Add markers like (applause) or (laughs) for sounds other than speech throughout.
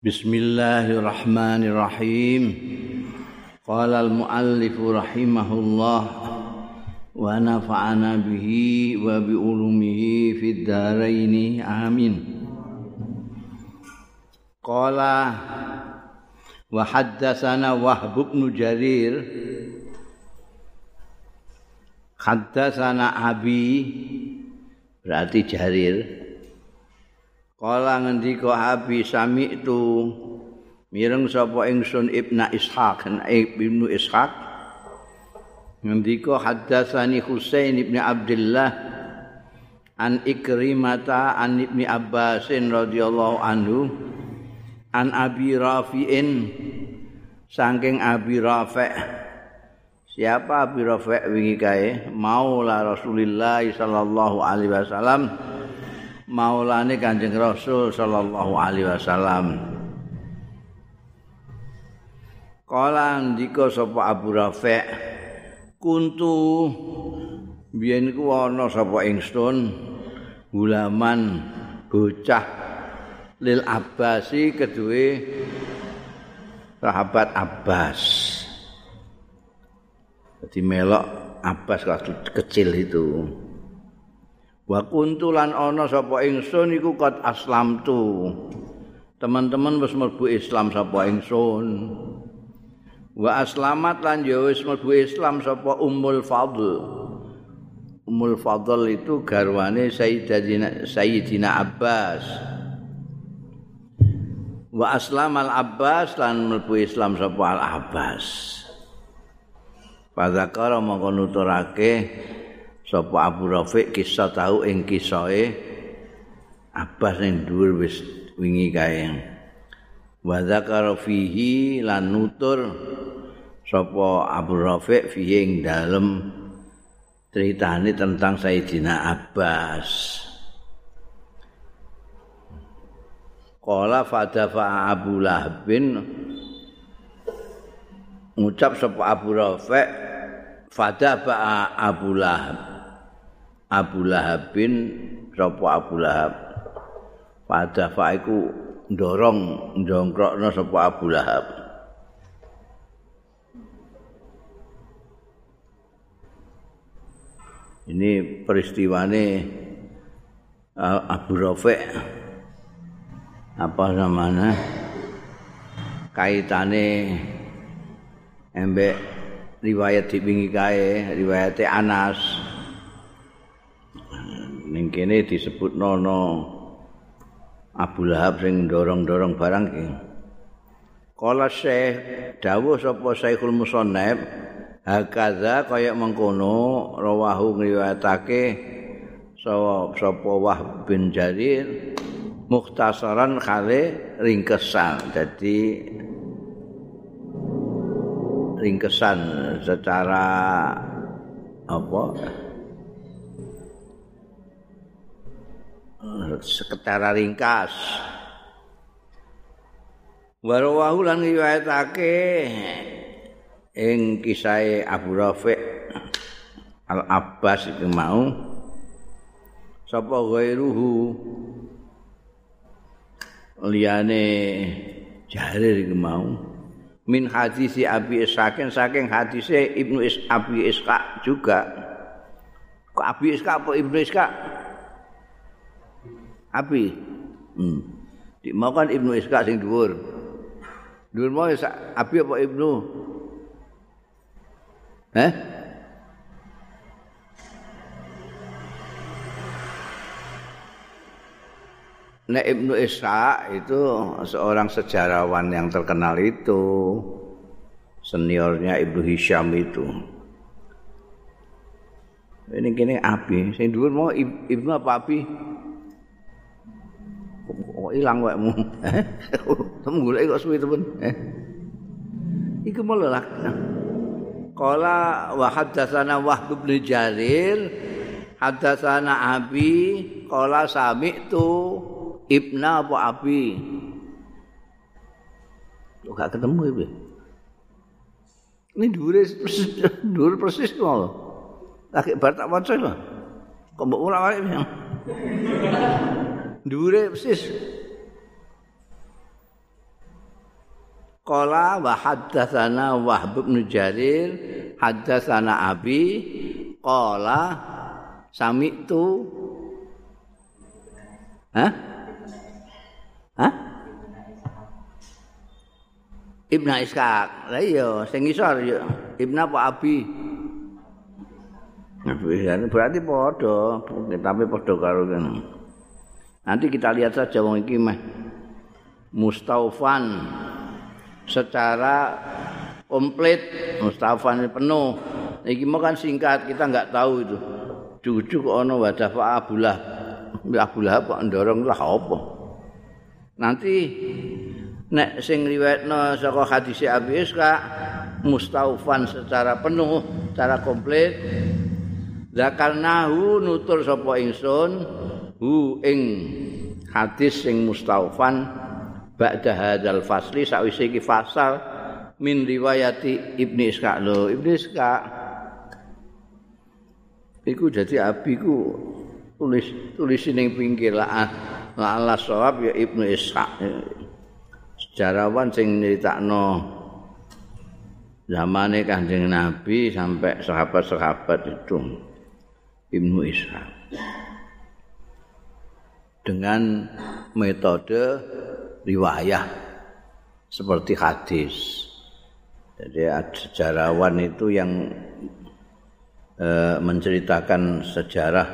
Bismillahirrahmanirrahim. Qala al-muallif rahimahullah wa nafa'ana bihi wa bi ulumihi fid dharain. Amin. Qala wa haddatsana Wahb bin Jarir Haddatsana Abi berarti Jarir Kala ngendika Abi Sami itu mireng sapa ingsun Ibnu Ishaq Ibnu Ishaq. Ngendika haddatsani Husain ibn Abdullah an Ikrimata an Ibnu Abbas radhiyallahu anhu an Abi Rafi'in saking Abi Rafi' Siapa Abi Rafi' wingi kae? Maula Rasulillah sallallahu alaihi wasallam maulane Kanjeng Rasul sallallahu alaihi wasallam. Kala ndika sapa Abu Rafi' kuntu biyen ku ana sapa ingsun gulaman bocah lil Abbasi kedue sahabat Abbas. Jadi melok Abbas waktu kecil itu. Wa kuntulan ana sapa ingsun iku kot aslamtu. Teman-teman wis mlebu Islam sapa ingsun. Wa aslamat lan ya wis mlebu Islam sapa Ummul Fadl. Ummul Fadl itu garwane Sayyidina Sayyidina Abbas. Wa aslam al Abbas lan mlebu Islam sapa Al Abbas. Fadzakara mongko nuturake sapa Abu Rafiq kisah tahu ing kisahe Abbas ning dhuwur wis wingi kae. Wa dzakara fihi lan nutur sapa Abu Rafiq fihi ing dalem ceritane tentang Sayyidina Abbas. Qala fadafa Abu Lahab ngucap sapa Abu Rafiq fadafa Abu Lahab Abu Lahab bin sapa Abu Lahab? Pada iku ndorong ndongkrokno sapa Abu Lahab. Ini peristiwane Abu Rafiq apa namanya? Kaitane embek riwayat dipingi kae riwayat Anas ning kene disebut nono Abu Lahab sing dorong-dorong barang ki. Kala Syekh dawuh sapa Syekhul Musannaf hakaza kaya mengkono rawahu ngriwayatake sapa Wah bin Jarir mukhtasaran kale ringkesan. Jadi ringkesan secara apa sekedara ringkas. Warawahu lan riwayatake ing kisah Abu Rafiq Al Abbas itu mau. Sapa ghairuhu? Liyane Jarir iku mau. Min hadis Abi Ishaq saking hadis Ibnu Is Abi Ishaq juga. Kok Abi Ishaq apa Ibnu Ishaq api hmm. di mau kan ibnu iska sing dhuwur dhuwur mau api apa ibnu eh Nek Ibnu Ishaq itu seorang sejarawan yang terkenal itu seniornya Ibnu Hisham itu. Ini kini api. Sing dhuwur mau Ibnu apa api? Kok ilang wekmu. (laughs) Temu golek kok suwi temen. Iku malah Qala wa haddatsana Wahb bin Jarir haddatsana Abi qala sami'tu Ibna apa Abi? Kok gak ketemu ibu Ini dhuwure (laughs) dhuwur persis to Lagi bar tak waca lho. Kok mbok ora wae dhuwure persis Qala wa haddatsana Wahb bin Jarir haddatsana Abi qala sami'tu Hah? Hah? Ibnu Ishaq. Lah iya, sing isor ya Ibnu apa Abi? Berarti padha, tapi padha karo kene. Nanti kita lihat saja wong iki meh mustaufan secara komplit mustaufan penuh. Iki mau kan singkat, kita enggak tahu itu. Jujuk ono wadah Pak Abdullah. Abdullah kok ndorong lah apa? Nanti nek sing riwayatno saka hadis Abi Iska mustaufan secara penuh, secara komplit. Zakarnahu nutur sapa ingsun hu ing hadis sing mustaufan ba'da hadzal fasli sawise iki fasal min riwayati Ibnu Iska lho Ibnu Iska iku dadi abiku tulis tulis ning pinggir lah la sawab ya Ibnu Iska sejarawan sing nyeritakno zamane Kanjeng Nabi sampai sahabat-sahabat itu Ibnu Ishaq dengan metode riwayah seperti hadis. Jadi sejarawan itu yang e, menceritakan sejarah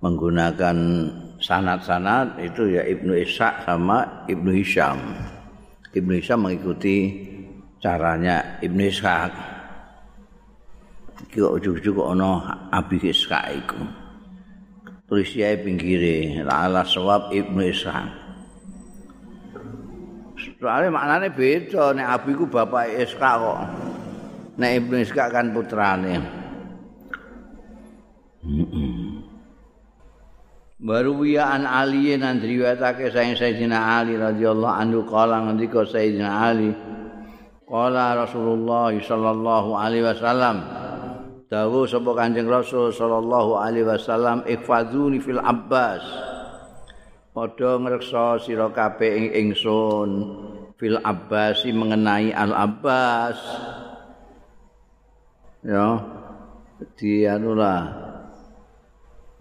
menggunakan sanat-sanat itu ya Ibnu Ishaq sama Ibnu Hisham. Ibnu Hisham mengikuti caranya Ibnu Ishaq. kok ujug-ujug ana Abi Ishaq. Yae pinggire ala sawab Ibnu Ishaq. Soale maknane beda nek Abi ku bapak Ishaq kok. Nek Ibnu Ishaq kan putrane. Baru wiya an Ali nan riwayatake sayang Sayyidina Ali radhiyallahu anhu kala ngendika Sayyidina Ali Qala Rasulullah sallallahu alaihi wasallam Dawu sapa Kanjeng Rasul sallallahu alaihi wasallam ikfadzuni fil Abbas. Padha ngreksa sira kabeh ing ingsun fil Abbas mengenai Al Abbas. Ya. Di anula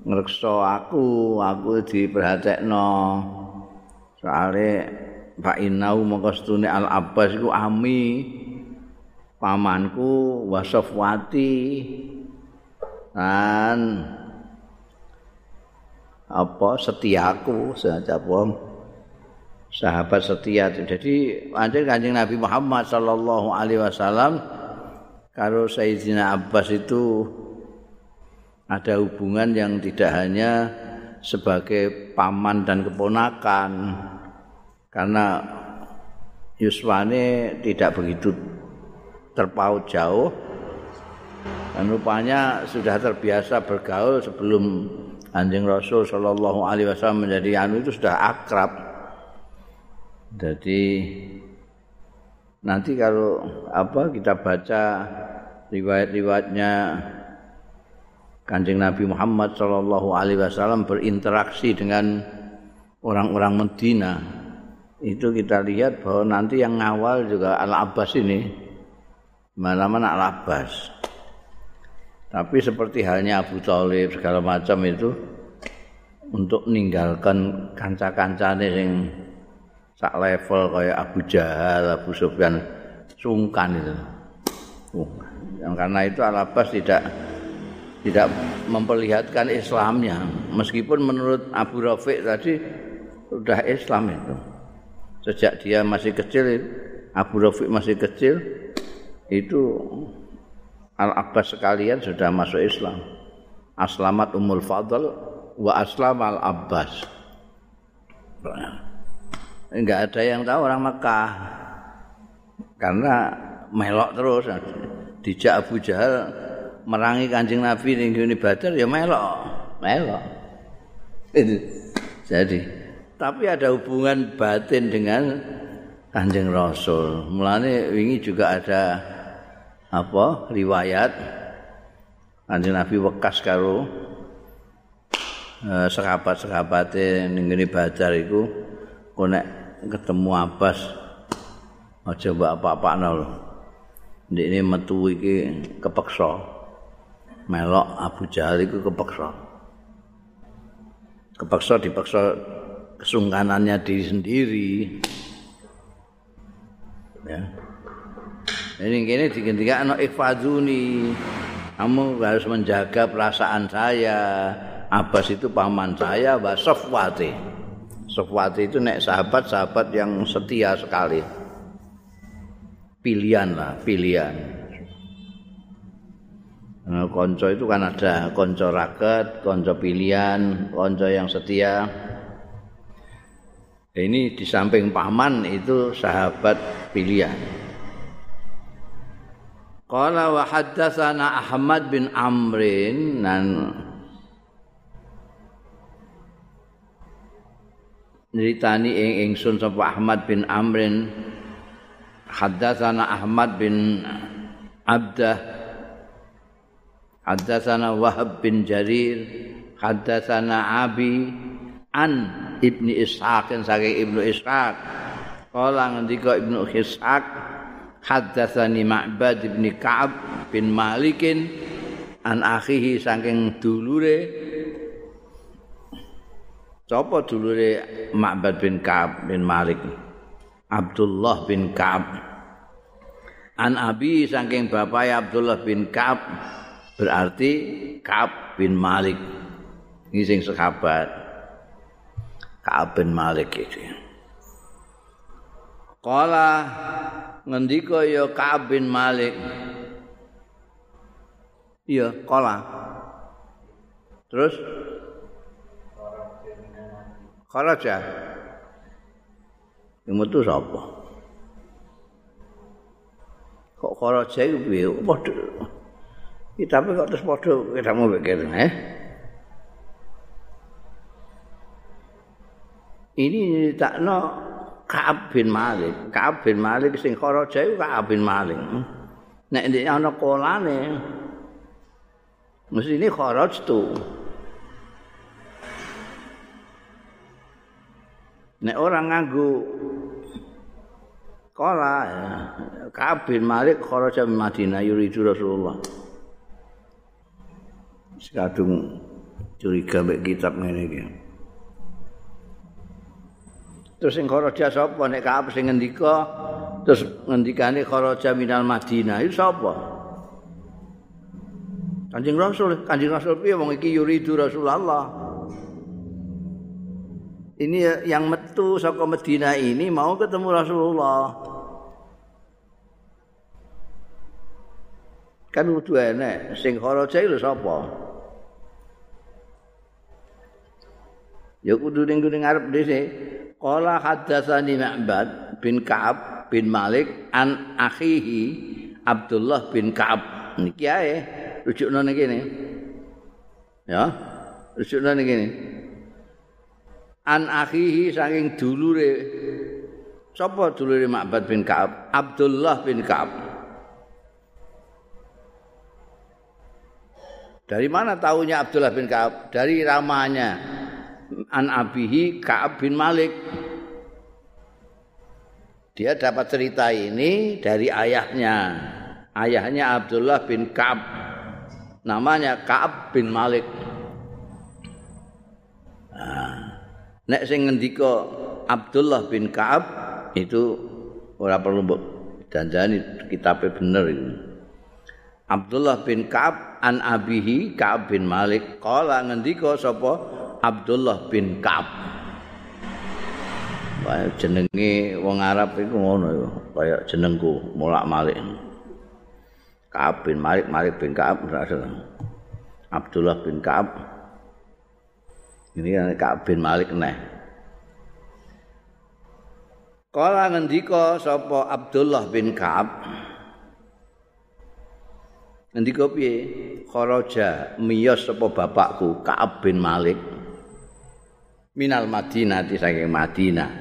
ngreksa aku, aku diperhatekno. Soale Pak Inau mongko Al Abbas iku ami. Pamanku wasofwati. Dan apa setiaku sahabat setia. Jadi anjir kanjeng Nabi Muhammad Sallallahu Alaihi Wasallam kalau Sayyidina Abbas itu ada hubungan yang tidak hanya sebagai paman dan keponakan karena Yuswane tidak begitu terpaut jauh dan rupanya sudah terbiasa bergaul sebelum anjing Rasul Shallallahu Alaihi Wasallam menjadi anu itu sudah akrab. Jadi nanti kalau apa kita baca riwayat-riwayatnya kanjeng Nabi Muhammad Shallallahu Alaihi Wasallam berinteraksi dengan orang-orang Medina itu kita lihat bahwa nanti yang ngawal juga Al Abbas ini mana-mana Al-Abbas. Tapi seperti halnya Abu Talib segala macam itu untuk meninggalkan kanca-kancane yang sak level kayak Abu Jahal, Abu Sufyan sungkan itu. Uh, yang karena itu Al-Abbas tidak tidak memperlihatkan Islamnya meskipun menurut Abu Rafiq tadi sudah Islam itu. Sejak dia masih kecil Abu Rafiq masih kecil itu Al-Abbas sekalian sudah masuk Islam. Aslamat Ummul Fadl wa aslam Al-Abbas. Enggak ada yang tahu orang Mekah. Karena melok terus dijak Abu Jahal merangi Kanjeng Nabi ning ngene Badar ya melok, melok. Jadi, tapi ada hubungan batin dengan Kanjeng Rasul. Mulane wingi juga ada apa? Riwayat. Kanjeng Nabi wekas karo eh, sahabat-sahabate ning ngene Badar iku kok nek ketemu Abbas aja mbak apa-apakno lho. Ndekne metu iki kepeksa. Melok Abu Jahal iku kepeksa. Kepeksa dipaksa kesungkanannya diri sendiri. Ya ini gini dikentikan anak ikhfaduni kamu harus menjaga perasaan saya. Abbas itu paman saya wa Sofwati. Sofwati itu nek sahabat-sahabat yang setia sekali. Pilihan lah pilihan. Nah, konco itu kan ada konco raket konco pilihan konco yang setia. Ini di samping paman itu sahabat pilihan Qala wa haddatsana Ahmad bin Amrin dan Nyeritani ing ingsun sapa Ahmad bin Amrin. Haddatsana Ahmad bin Abdah. Haddatsana Wahab bin Jarir. Haddatsana Abi an Ibni Ishaq saking Ibnu Ishaq. Kala ngendika Ibnu Ishaq haddatsani Ma'bad bin Ka'ab bin Malikin an akhihi saking dulure Sapa dulure Ma'bad bin Ka'ab bin Malik? Abdullah bin Ka'ab. An Abi saking bapak Abdullah bin Ka'ab berarti Ka'ab bin Malik. Ini sing sahabat Ka'ab bin Malik itu Kala ngendika ya Ka'ab bin Malik. Iya, kala. Terus Kharaja. Yang metu sapa? Kok kharaja iku piye? Padha. Kitabe kok terus padha ketemu pikir, eh? Ini nyeritakno Ka'ab bin Malik. Ka'ab bin Malik sing kharaja iku Ka'ab bin Malik. Nek ndek ana kolane mesti ini kharaj tu. Nek orang nganggo kola ya. Ka'ab bin Malik kharaja min Madinah yuridu Rasulullah. Sekadung curiga mek kitab ngene iki. Terus sing kharaja sapa nek kaap sing ngendika terus ngendikane kharaja minal Madinah itu sapa? Kanjeng Rasul, Kanjeng Rasul piye wong iki yuridu Rasulullah. Ini yang metu saka Madinah ini mau ketemu Rasulullah. Kan kudu enek sing kharaja lho sapa? Ya kudu ning ngarep dhisik. Qala haddatsani Ma'bad bin Ka'ab bin Malik an akhihi Abdullah bin Ka'ab. Niki ae rujukno ning kene. Ya. Rujukno ning kene. An akhihi saking dulure Sapa dulure Ma'bad bin Ka'ab? Abdullah bin Ka'ab. Dari mana tahunya Abdullah bin Ka'ab? Dari ramanya. An abihi Ka'ab bin Malik. Dia dapat cerita ini dari ayahnya. Ayahnya Abdullah bin Ka'ab. Namanya Ka'ab bin Malik. Nah, nek sing ngendika Abdullah bin Ka'ab itu ora perlu mbok danjani kitabe bener itu. Abdullah bin Ka'ab an abihi Ka'ab bin Malik kala ngendika sapa Abdullah bin Ka'ab. Kaya jenenge wong Arab iku ngono iku, kaya jenengku mulak-malik. Ka'ab bin Malik, Malik bin Ka'ab Abdullah bin Ka'ab. Ini kan Ka'ab bin Malik neh. Kala ngendika sapa Abdullah bin Ka'ab? Ngendika piye? Kharaja miyos sapa bapakku Ka'ab bin Malik. Minal Madinah di saking Madinah.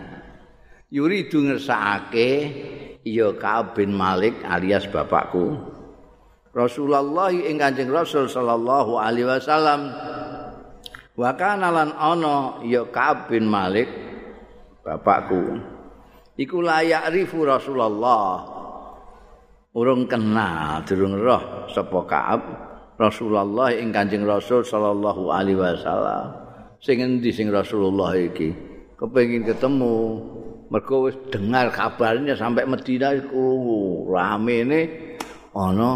Yuri du ngersakake ya Ka'ab bin Malik alias bapakku. Rasulullah ing Kanjeng Rasul sallallahu alaihi wasallam wa kana lan ana ya Ka'ab bin Malik bapakku iku layak rifu Rasulullah urung kenal durung roh sapa Ka'ab Rasulullah ing Kanjeng Rasul sallallahu alaihi wasallam sing endi sing Rasulullah iki? Kepengin ketemu. Mergo wis dengar kabarnya sampai Madinah iku. Ramene ana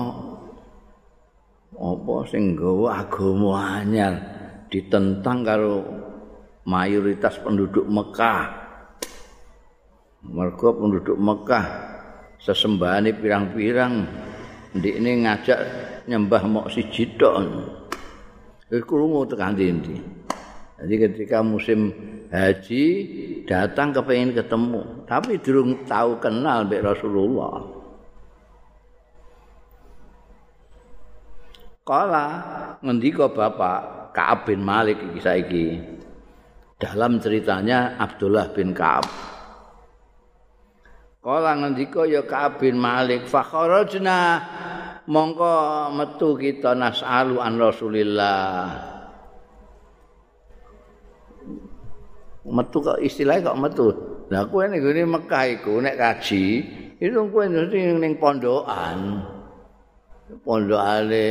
apa sing nggawa agama anyar ditentang karo mayoritas penduduk Mekah. Mergo penduduk Mekah sesembahane pirang-pirang ndekne ngajak nyembah mok siji tok. Iku krungu tekan ndi. Jadi ketika musim haji datang kepengen ketemu, tapi durung tahu kenal mbek Rasulullah. Kala ngendika Bapak Ka'ab bin Malik iki saiki. Dalam ceritanya Abdullah bin Ka'ab Kala ngendika ya Ka'ab bin Malik fakharajna mongko metu kita nas'alu an Rasulillah. Metu kok istilahnya kok metu. Lah kowe ning ngene Mekah iku nek kaji, itu kowe mesti ning pondokan. Pondokane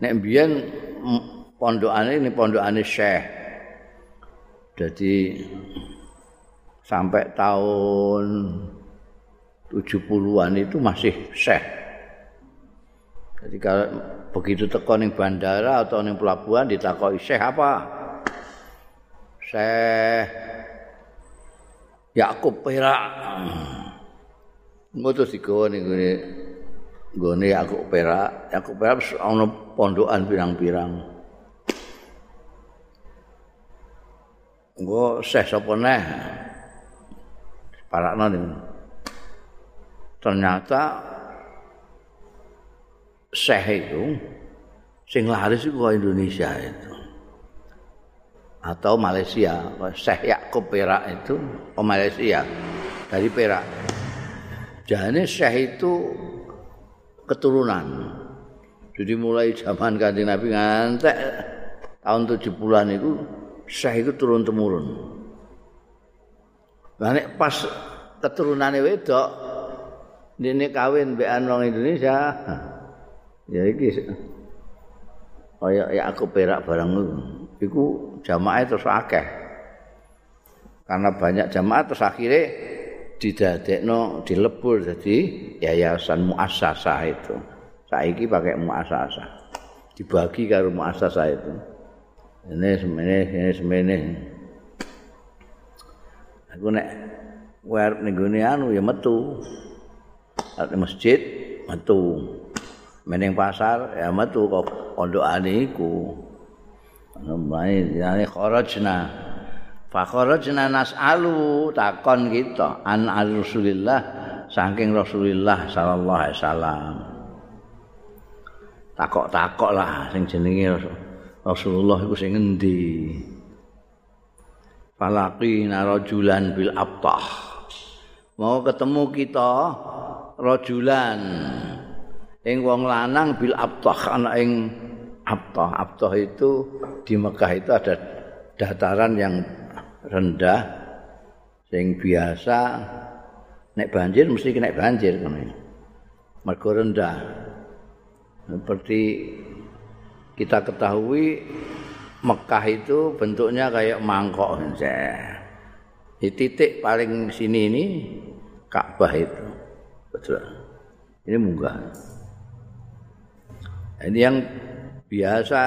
nek mbiyen pondokane ini pondokane Syekh. Jadi sampai tahun 70-an itu masih syekh. Jadi kalau begitu teko ning bandara atau ning pelabuhan ditakoki syekh apa? Syekh Yakub Perak. Ngono terus digawa ning ngene nggone Yakub Perak. Yakub Perak ana pondokan pirang-pirang. Engko syekh sapa neh? Parakno ning ternyata Syekh itu sing laris ke Indonesia itu atau Malaysia Syekh Yakub Perak itu. Ke Malaysia dari Perak. Jadi Syekh itu keturunan. Jadi mulai zaman kanjeng Nabi ngantek tahun 70-an itu Syekh itu turun temurun. Nah, pas keturunannya wedok dene kawin mbek wong Indonesia. Ya iki kaya ya aku perak barang iku jamaah terus akeh. Karena banyak jamaah terus akhirnya didadekno dilebur jadi yayasan muasasah itu. Saiki pakai muasasah. Dibagi karo muasasah itu. Ini semene ini semene. Aku nek werep ning anu ya metu. di masjid metu meneng pasar ya metu kok pondokane iku main jane kharajna. Fa kharajna nas'alu takon kita an rasulillah saking rasulillah sallallahu alaihi wasallam. Takok-takok lah sing jenenge Rasulullah iku sing endi falaqina rajulan bil abtah. Mau ketemu kita rajulan. Ing wong lanang bil abtah ana ing abtah abtah itu di Mekah itu ada dataran yang rendah sing biasa nek banjir mesti kena banjir ngono mergo rendah. Seperti kita ketahui Mekah itu bentuknya kayak mangkok di titik paling sini ini Ka'bah itu. Betul. Ini munggah. Ini yang biasa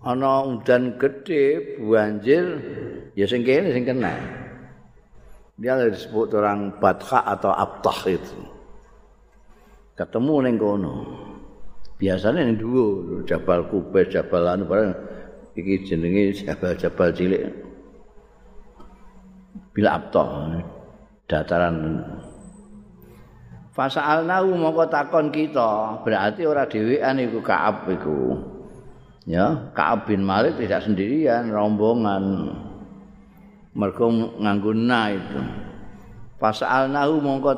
ana udan gede banjir ya sing kene sing kena. Dia disebut orang Batkha atau Abtah itu. Ketemu ning kono. Biasanya ning dhuwur, Jabal Kubais, Jabal anu barang iki jenenge jabal-jabal cilik. Bila Abtah dataran Fasa'alnahu mongko takon kita, berarti ora dhewean iku Ka'ab iku. Ya, Ka'ab bin Malik tidak sendirian, rombongan. Mergo nganggo na itu. Fasa'alnahu mongko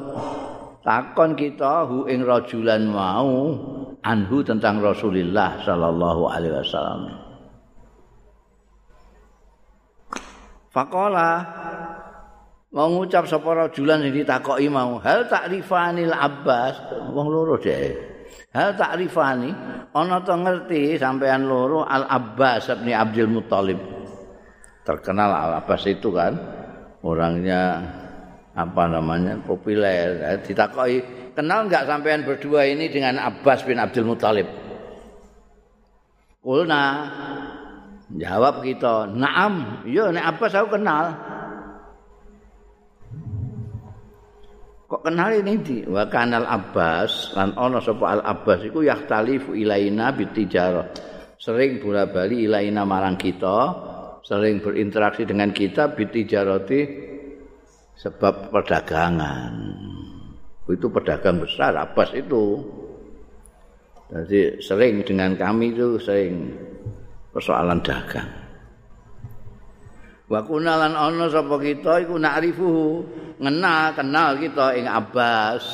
takon kita hu ing rajulan mau anhu tentang Rasulullah sallallahu alaihi wasallam. Faqala mau ngucap sapa rajulan sing ditakoki mau. Hal ta'rifanil abbas. Wong loro deh hal ta'rifani ana to ngerti sampean loro al abbas bin abdul muthalib. Terkenal al abbas itu kan orangnya apa namanya populer. Ditakoki kenal enggak sampean berdua ini dengan abbas bin abdul muthalib? Kulna. Jawab kita naam. Iya nek abbas aku kenal kok kenal ini di wa kanal Abbas? Lan ana sapa Al Abbas iku yahtalifu ilaina bitijarah. Sering bola-bali ilaina marang kita sering berinteraksi dengan kita bitijarati sebab perdagangan. Itu pedagang besar Abbas itu. Jadi sering dengan kami itu sering persoalan dagang wa kunalan ana sapa kita iku na'rifuhu. Ngenal kenal kita ing Abbas.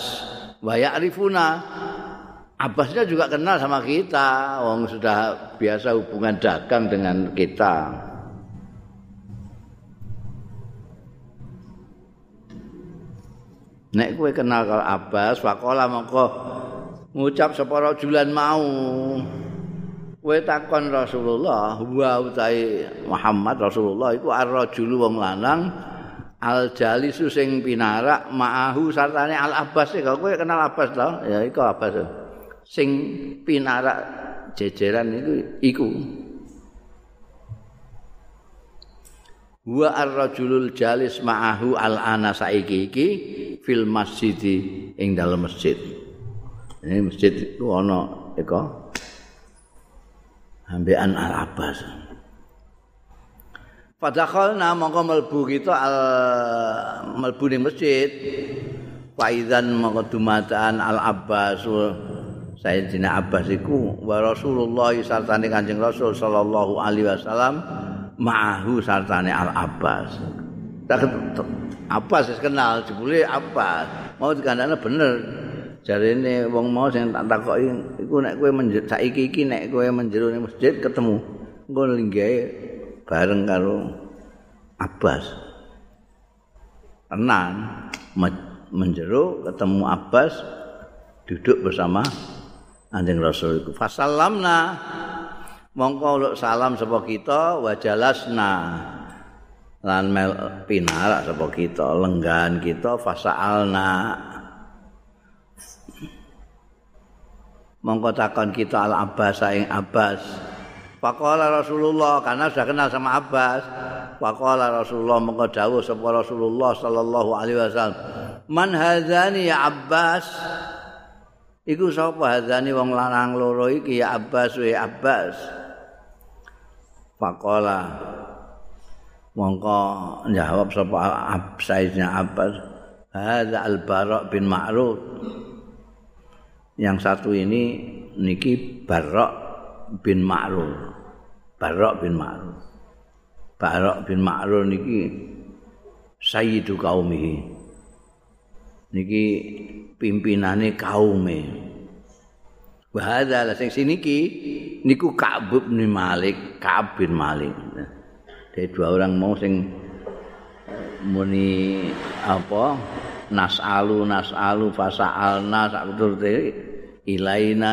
Wa ya'rifuna. Abbasnya juga kenal sama kita. Wong sudah biasa hubungan dagang dengan kita. Nek kowe kenal karo Abbas, wakola mongko ngucap sapa rajulan mau kowe takon Rasulullah wa utai Muhammad Rasulullah iku ar-rajulu wong lanang al jalisu sing pinarak ma'ahu sartane al Abbas e kowe kenal Abbas to? Ya iku Abbas. Sing pinarak jejeran iku iku. Wa ar-rajulul jalis ma'ahu al ana saiki iki fil masjid ing dalam masjid. Ini masjid itu ana eko ambekan Al Abbas. Fadakhalna mongko mlebu kita al mlebu ning masjid. Faizan mongko dumatan Al Abbas Sayyidina Abbas iku wa Rasulullah sartane Kanjeng Rasul sallallahu alaihi wasallam ma'ahu sartane Al Abbas. Abbas kenal jebule Abbas. Mau dikandane bener. Jarene wong mau sing tak takoki iku nek kowe saiki iki nek kowe menjero masjid ketemu engko linggahe bareng karo Abbas. Tenang menjero ketemu Abbas duduk bersama anjing Rasul. Iku fasallamna mongko salam sapa kita wajalasna. Lan mel pinarak sapa kita lenggan kita fasaalna mongko takon kita al Abbas ing Abbas. Faqala Rasulullah karena sudah kenal sama Abbas. Faqala Rasulullah mongko dawuh sapa Rasulullah sallallahu alaihi wasallam. Man hadzani ya Abbas? Iku sapa hadzani wong lanang loro iki ya Abbas we Abbas. Faqala mongko jawab sapa Sayyidina Abbas. Hadza al-Bara' bin Ma'ruf. Yang satu ini niki Barok bin Ma'rur. Barok bin Ma'rur. Barok bin Ma'rur niki sayyidu kaumihi. Niki pimpinane kaume. Wa hadza sing siniki niku Ka'ab bin Malik, Ka'ab bin Malik. Dari dua orang mau sing muni apa nasalu nasalu fasaalna sak ilaina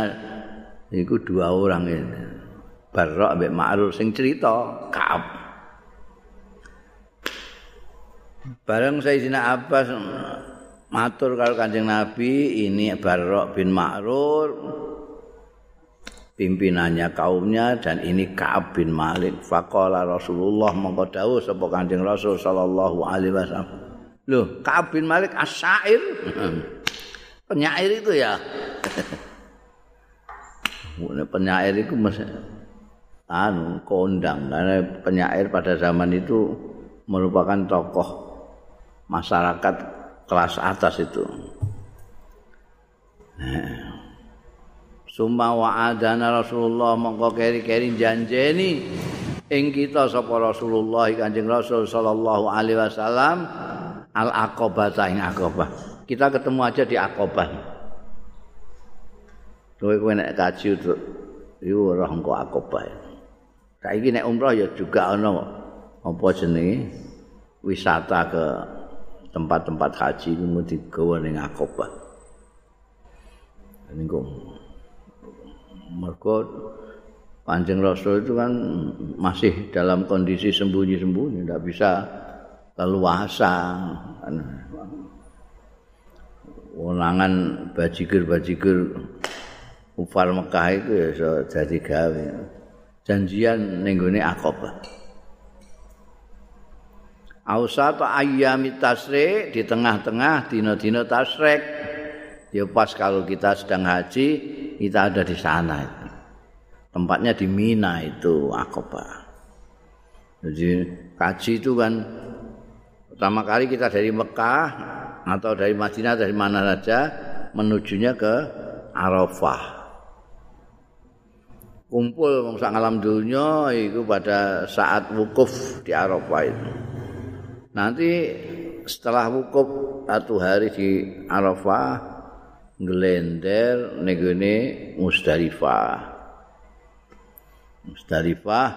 iku dua orang ini. Barok ambek Ma'ruf sing cerita Ka'ab Bareng Sayyidina Abbas matur kalau Kanjeng Nabi ini Barok bin Ma'rur pimpinannya kaumnya dan ini Ka'ab bin Malik. Faqala Rasulullah mongko dawuh sapa Kanjeng Rasul sallallahu alaihi wasallam Loh, Ka'ab bin Malik asyair (laughs) penyair itu ya? (laughs) Penyair itu masih anu kondang. Karena penyair pada zaman itu merupakan tokoh masyarakat kelas atas itu. (laughs) Summa wa'adana Rasulullah mongko keri-keri janjeni ing kita sapa Rasulullah Kanjeng Rasul sallallahu alaihi wasallam al aqabah ing aqabah. Kita ketemu aja di aqabah. Kowe kowe nek kaji itu iku ora engko akobah. Saiki nek umroh ya juga ana apa jenenge wisata ke tempat-tempat haji iku mesti digawa ning Aqabah. Niku mergo Kanjeng Rasul itu kan masih dalam kondisi sembunyi-sembunyi, tidak bisa leluasa. Wonangan bajigur-bajigur Ufar Mekah itu ya so jadi gawe. Janjian ning gone Aqabah. Ausat ayyami tasrik di tengah-tengah dina-dina tasrik. Ya pas kalau kita sedang haji, kita ada di sana itu. Tempatnya di Mina itu Aqabah. Jadi haji itu kan pertama kali kita dari Mekah atau dari Madinah dari mana saja menujunya ke Arafah. kumpul wong alam dunya iku pada saat wukuf di Arafah itu. Nanti setelah wukuf satu hari di Arafah ngelender negene Musdalifah. Musdalifah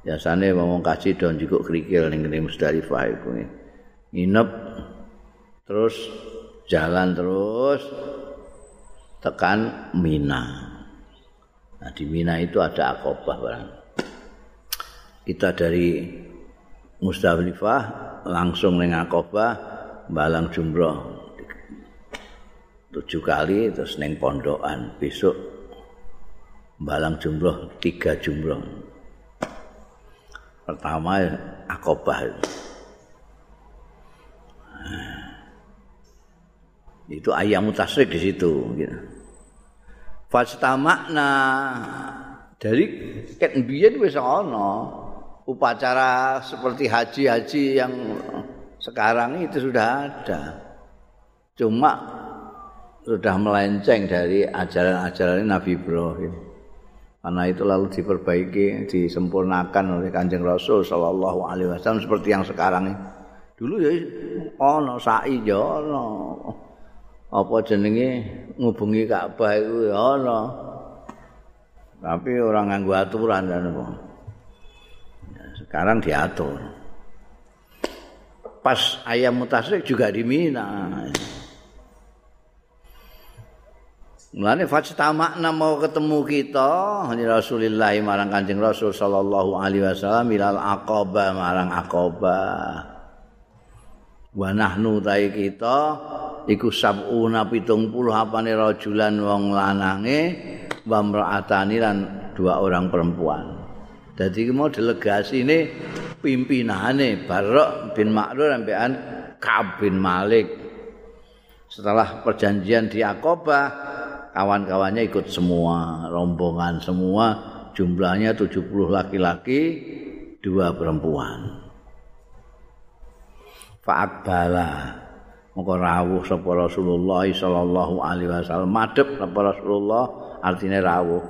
biasanya ngomong kasih don juga kerikil ning ngene Musdalifah iku. Nginep terus jalan terus tekan Mina. Nah, di Mina itu ada akobah barang. Kita dari Musdalifah langsung dengan akobah balang jumroh tujuh kali terus neng pondokan besok balang jumroh tiga jumroh pertama akobah itu. Itu ayam mutasrik di situ gitu. Fastamakna dari ket biyen wis ana upacara seperti haji-haji yang sekarang itu sudah ada. Cuma sudah melenceng dari ajaran-ajaran Nabi Ibrahim. Karena itu lalu diperbaiki, disempurnakan oleh Kanjeng Rasul sallallahu alaihi wasallam seperti yang sekarang ini. Dulu ya ana sa'i ya ana. apa jenenge ngubungi Ka'bah iku ya ana. Tapi orang nganggo aturan dan apa. sekarang diatur. Pas ayam mutasrik juga di Mina. Mulane fajtamakna mau ketemu kita Hani Rasulullah marang Kanjeng Rasul sallallahu alaihi wasallam ilal aqaba marang aqaba. Wa nahnu kita iku sabuna pitung puluh apane rajulan wong lanange wa mraatani lan dua orang perempuan. Iki mau delegasi ini pimpinane Barok bin Ma'rur sampean Ka'ab bin Malik. Setelah perjanjian di Aqabah, kawan-kawannya ikut semua, rombongan semua, jumlahnya 70 laki-laki, dua perempuan. Fa'akbala. Mongko rawuh sapa Rasulullah sallallahu alaihi wasallam. Madhep sapa Rasulullah artine rawuh.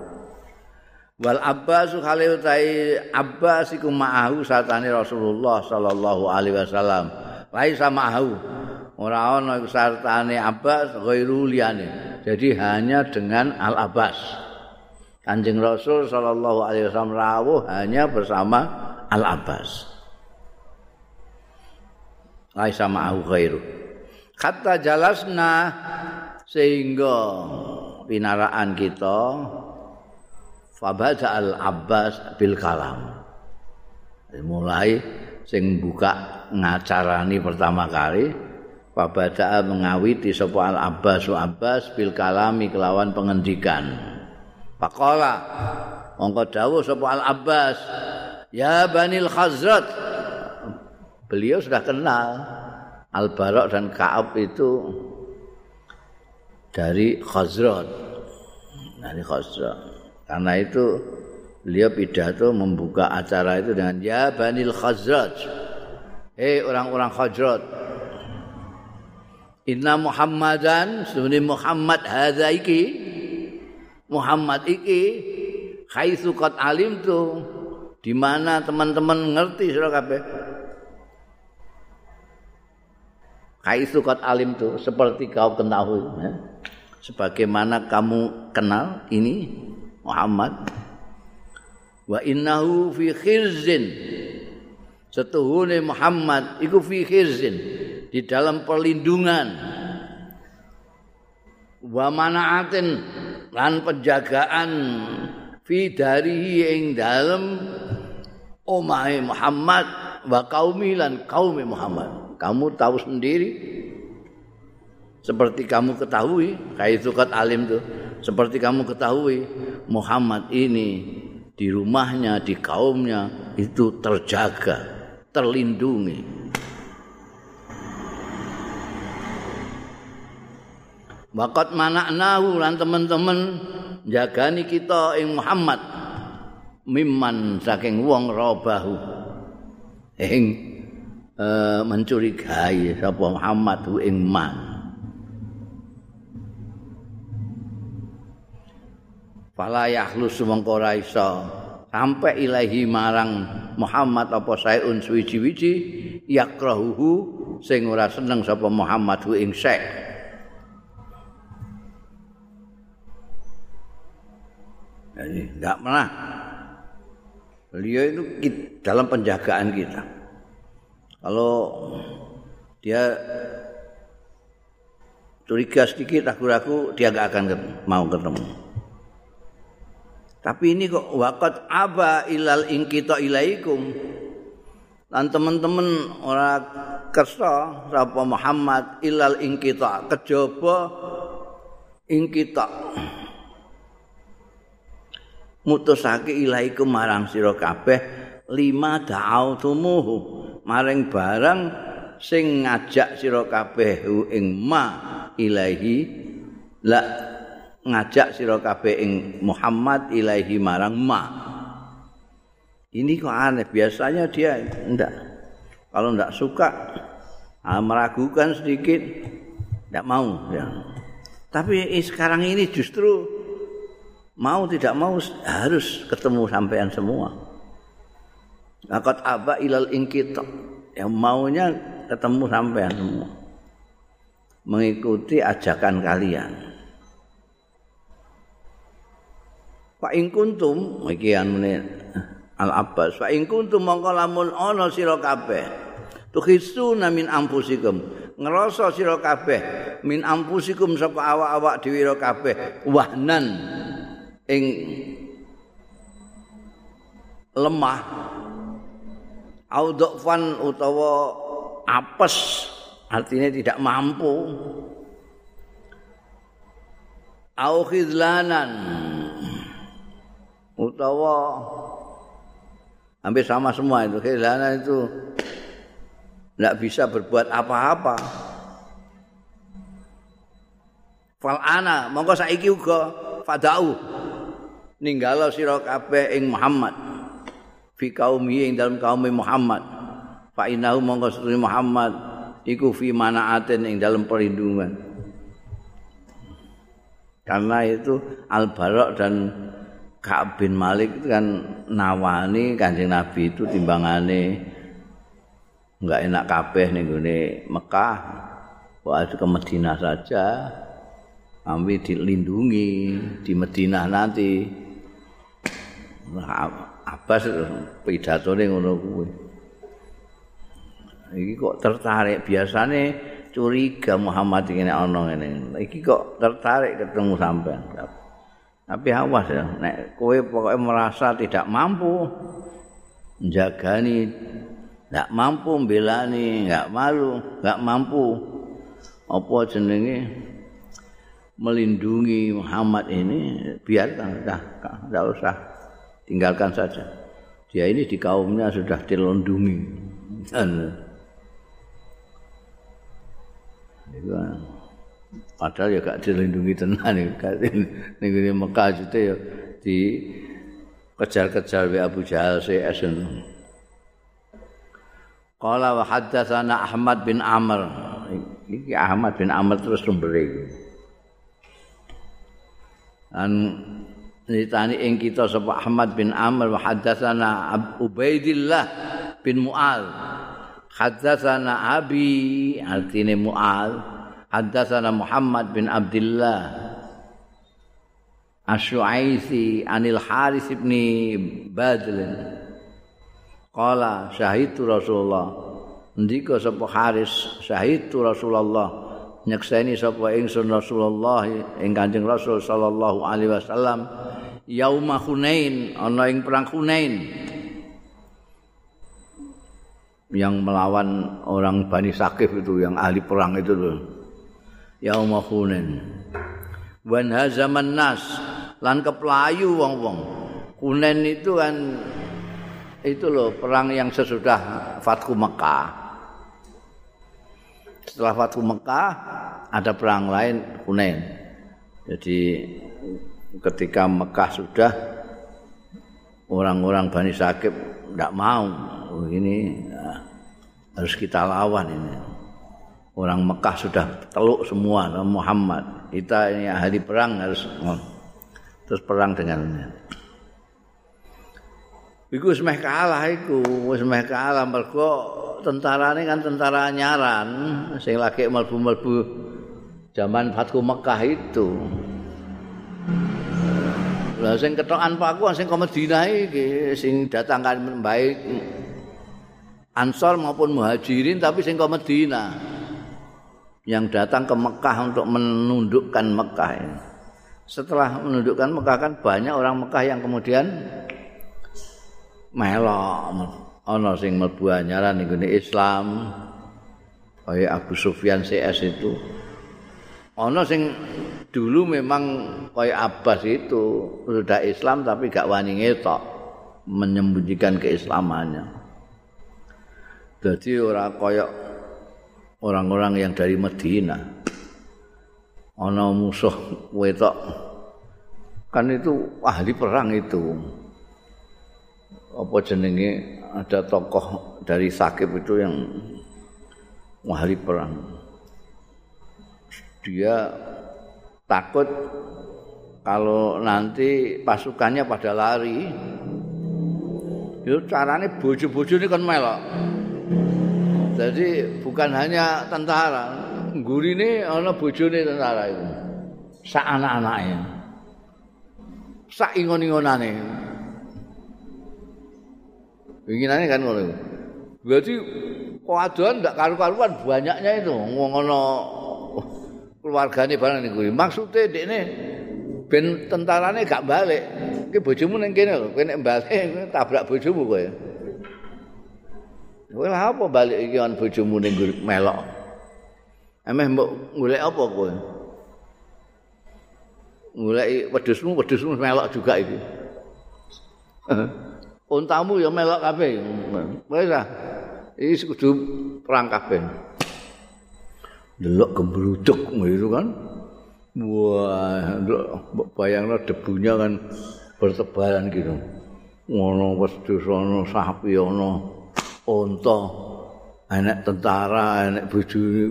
Wal Abbas kale utahe Abbas iku ma'ahu satane Rasulullah sallallahu alaihi wasallam. Lai sama'ahu ora ana iku sartane Abbas ghairu liyane jadi hanya dengan Al Abbas Kanjeng Rasul sallallahu alaihi wasallam rawuh hanya bersama Al Abbas lai sama'ahu ghairu. Kata jalasna sehingga pinaraan kita fabada al abbas bil kalam. Mulai sing buka ngacarani pertama kali fabada mengawiti sapa al abbas abbas bil kalami kelawan pengendikan pakola mongko dawuh sapa al abbas ya banil khazrat beliau sudah kenal Al-Barok dan Ka'ab itu dari Khazrat. Dari Khazrat. Karena itu beliau pidato membuka acara itu dengan ya Banil Khazrat. Hei orang-orang Khazrat. Inna Muhammadan sebenarnya Muhammad hadza iki. Muhammad iki haitsu qad alim tu di mana teman-teman ngerti sira kabeh? Kaisu kot alim tu seperti kau ketahui ya. Sebagaimana kamu kenal ini Muhammad. Wa innahu fi khirzin. Setuhune Muhammad iku fi khirzin di dalam perlindungan. Wa manaatin lan penjagaan fi dari ing dalem omahe Muhammad wa qaumi lan kaum Muhammad. Kamu tahu sendiri. Seperti kamu ketahui kayak itu kat alim tuh seperti kamu ketahui Muhammad ini di rumahnya di kaumnya itu terjaga terlindungi Wakat manaknahu lan teman-teman jagani kita ing Muhammad mimman saking wong robahu. Ing uh, mencurigai sapa Muhammad ing man. Fala yahlus mongko iso sampai ilahi marang Muhammad apa sayun suwi-wiji yakrahuhu sing ora seneng sapa Muhammad ing syekh Enggak pernah. Beliau itu dalam penjagaan kita. Kalau dia curiga sedikit ragu-ragu dia enggak akan mau ketemu. Tapi ini kok wakat aba ilal ingkito ilaikum. Dan teman-teman orang kersa sapa Muhammad ilal ingkita kejaba ingkita mutusake ilaikum marang sira kabeh lima da'autumuhu maring barang sing ngajak sira kabeh ing ma ilahi la ngajak sira kabeh ing Muhammad ilahi marang ma ini kok aneh biasanya dia enggak kalau enggak suka ah, meragukan sedikit enggak mau ya. tapi sekarang ini justru mau tidak mau harus ketemu sampean semua. Akad aba ilal ingkita yang maunya ketemu sampean semua. Mengikuti ajakan kalian. Pak ing kuntum iki Al Abbas. Fa ing kuntum mongko lamun ana sira kabeh. Tukhisuna min ampusikum. Ngerasa sira kabeh min ampusikum sapa awak-awak dhewe kabeh wahnan ing lemah audofan utawa apes artinya tidak mampu. Au khidlanan utawa hampir sama semua itu. Khidlanan itu tidak bisa berbuat apa-apa. Fal'ana monggo saiki uga fadau ninggalo sira kabeh ing Muhammad. Fi kaumi ing dalam kaum Muhammad. Fa innahu monggo Muhammad iku fi manaatin ing dalam perlindungan. Karena itu Al Barok dan Ka'ab bin Malik itu kan nawani Kanjeng Nabi itu timbangane enggak enak kabeh ning gone Mekah. Wah ke Madinah saja. Ambil dilindungi di Madinah nanti Abbas pidatone ngono kuwi. Iki kok tertarik biasane curiga Muhammad nek ana ngene. Iki kok tertarik ketemu sampean. Tapi awas ya, nek kowe pokoknya merasa tidak mampu menjagani, tidak mampu belani, enggak malu, enggak mampu apa jenenge melindungi Muhammad ini dah, enggak usah. Tinggalkan saja. Dia ini di kaumnya sudah dilindungi. Dan padahal ya gak dilindungi tenan ya. Ning ngene Mekah itu ya di kejar-kejar wa Abu Jahal CS Qala wa haddatsana Ahmad bin Amr. Iki Ahmad bin Amr terus memberi. Dan nitani ing kita sapa Ahmad bin Amr wa haddatsana Ubaidillah bin Mual. Haddatsana Abi artine Mual. Haddatsana Muhammad bin Abdullah Asy'aisi anil Haris bin Badl qala syahidtu Rasulullah. Ndika sapa Haris syahid Rasulullah. Nyekseni sapa ingsun Rasulullah ing Kanjeng Rasul sallallahu alaihi wasallam yauma Hunain ana ing perang Hunain yang melawan orang Bani Sakif itu yang ahli perang itu loh yauma Hunain wan hazaman nas lan keplayu wong-wong Hunain itu kan itu loh perang yang sesudah Fathu Mekah. Setelah Fathu Mekah ada perang lain Hunain. Jadi ketika Mekah sudah orang-orang Bani Sakib tidak mau oh, ini ya, harus kita lawan ini. Orang Mekah sudah teluk semua Muhammad. Kita ini ahli perang harus terus perang dengannya. Iku wis meh kalah iku, wis meh kalah mergo tentarane kan tentara nyaran sing lagi mlebu-mlebu zaman Fatku Mekah itu. Lah sing ketokan paku sing ke Madinah iki sing datang kan baik Ansor maupun Muhajirin tapi sing ke Madinah yang datang ke Mekah untuk menundukkan Mekah. Setelah menundukkan Mekah kan banyak orang Mekah yang kemudian melok. Ana sing mlebu anyaran Islam. Kaya Abu Sufyan CS itu ana sing dulu memang kaya Abbas itu sudah Islam tapi gak wani ngetok menyembunyikan keislamannya. Jadi ora kaya orang-orang yang dari Medina. Ana musuh wetok. Kan itu ahli perang itu. Apa jenenge? Ada tokoh dari Sakib itu yang ahli perang. Dia takut kalau nanti pasukannya pada lari, itu caranya bojo-bojo ini kan melok. Jadi bukan hanya tentara, guri ini ada bojo tentara itu. Sa anak-anaknya. Sa ingon-ingonannya. Inginannya kan ngono. Berarti keadaan ndak karu-karuan banyaknya itu ngono keluargane barang niku. Maksude dekne ben tentarane gak balik. Ki bojomu ning kene lho, kowe nek balik tabrak bojomu kowe. Kowe apa balik iki on bojomu ning melok? Emeh mbok golek apa kowe? Golek wedhusmu, wedhusmu melok juga iki. (laughs) untamu ya melok kabeh. Wis ah. Iki kudu perang kabeh. Delok gembruduk ngono kan. Wah, bayangno debunya kan bertebaran gitu. Ngono wedhus ana, sapi ana, unta, anak tentara, anak bojone.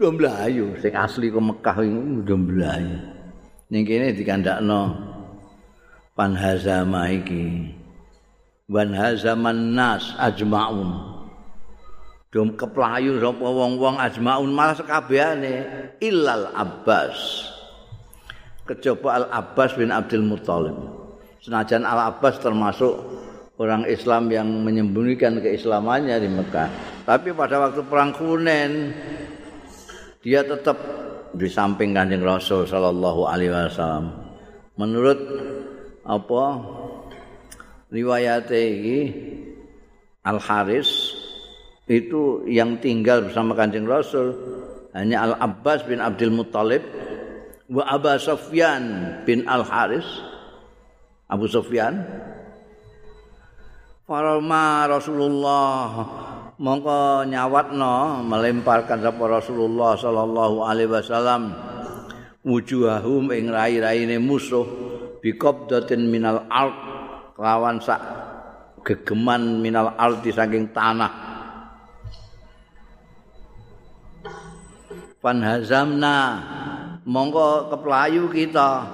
Udah melayu, sing asli ke Mekah ini udah melayu. Ning kene dikandakno pan hazama iki wan hazaman nas ajmaun dum keplayu sapa wong-wong ajmaun malah sekabehane illal abbas. Kejaba al abbas bin abdul muthalib. Senajan al abbas termasuk orang Islam yang menyembunyikan keislamannya di Mekah. Tapi pada waktu perang Hunain dia tetap di samping Kanjeng Rasul sallallahu alaihi wasallam. Menurut apa riwayat iki Al Haris itu yang tinggal bersama Kanjeng Rasul. Hanya Al Abbas bin Abdul Muthalib wa Abu Sufyan bin Al Haris Abu Sufyan Farma Rasulullah. Mongko nyawatno melemparkan sapa Rasulullah sallallahu alaihi wasallam. Wujuhahum ing rai-raine musuh biqabdatin minal ard. Lawan sak gegeman minal ardi saking tanah fanhazamna monggo keplayu kita.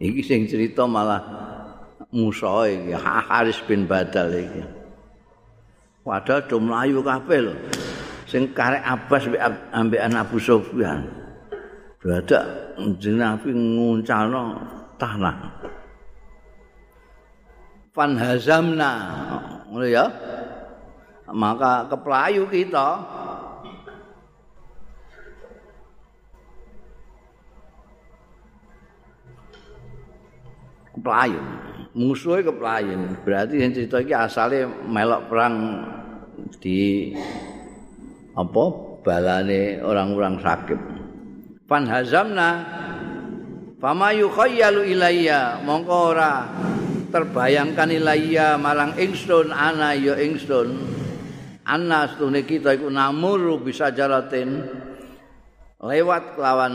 Iki sing cerita malah Musa iki Haris bin Badal iki. Padahal do mlayu kabeh lho. Sing karek Abbas ambek Abu Sufyan. Jeneng Nabi nguncalno tanah. fan hazamna. Ngono ya maka keplayu kita. Keplayu. Musuhnya keplayu. Berarti yang cerita ini asalnya melok perang di apa balane orang-orang sakit. Fan hazamna fama yukhayyalu ilayya. Mongko ora terbayangkan ilayya marang ingsun ana ya ingsun ana stune kita iku namur bisa jaratin lewat kelawan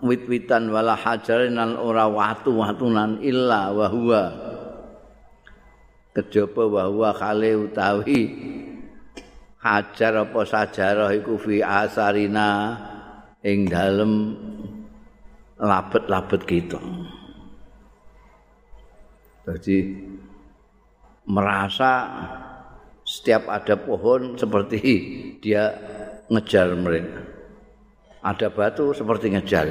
wit-witan wala hajarin ora watu-watunan illa wa huwa kejaba wa huwa khale utawi hajar apa sajarah iku fi asarina ing dalem labet-labet kita. Jadi merasa setiap ada pohon seperti dia ngejar mereka. Ada batu seperti ngejar.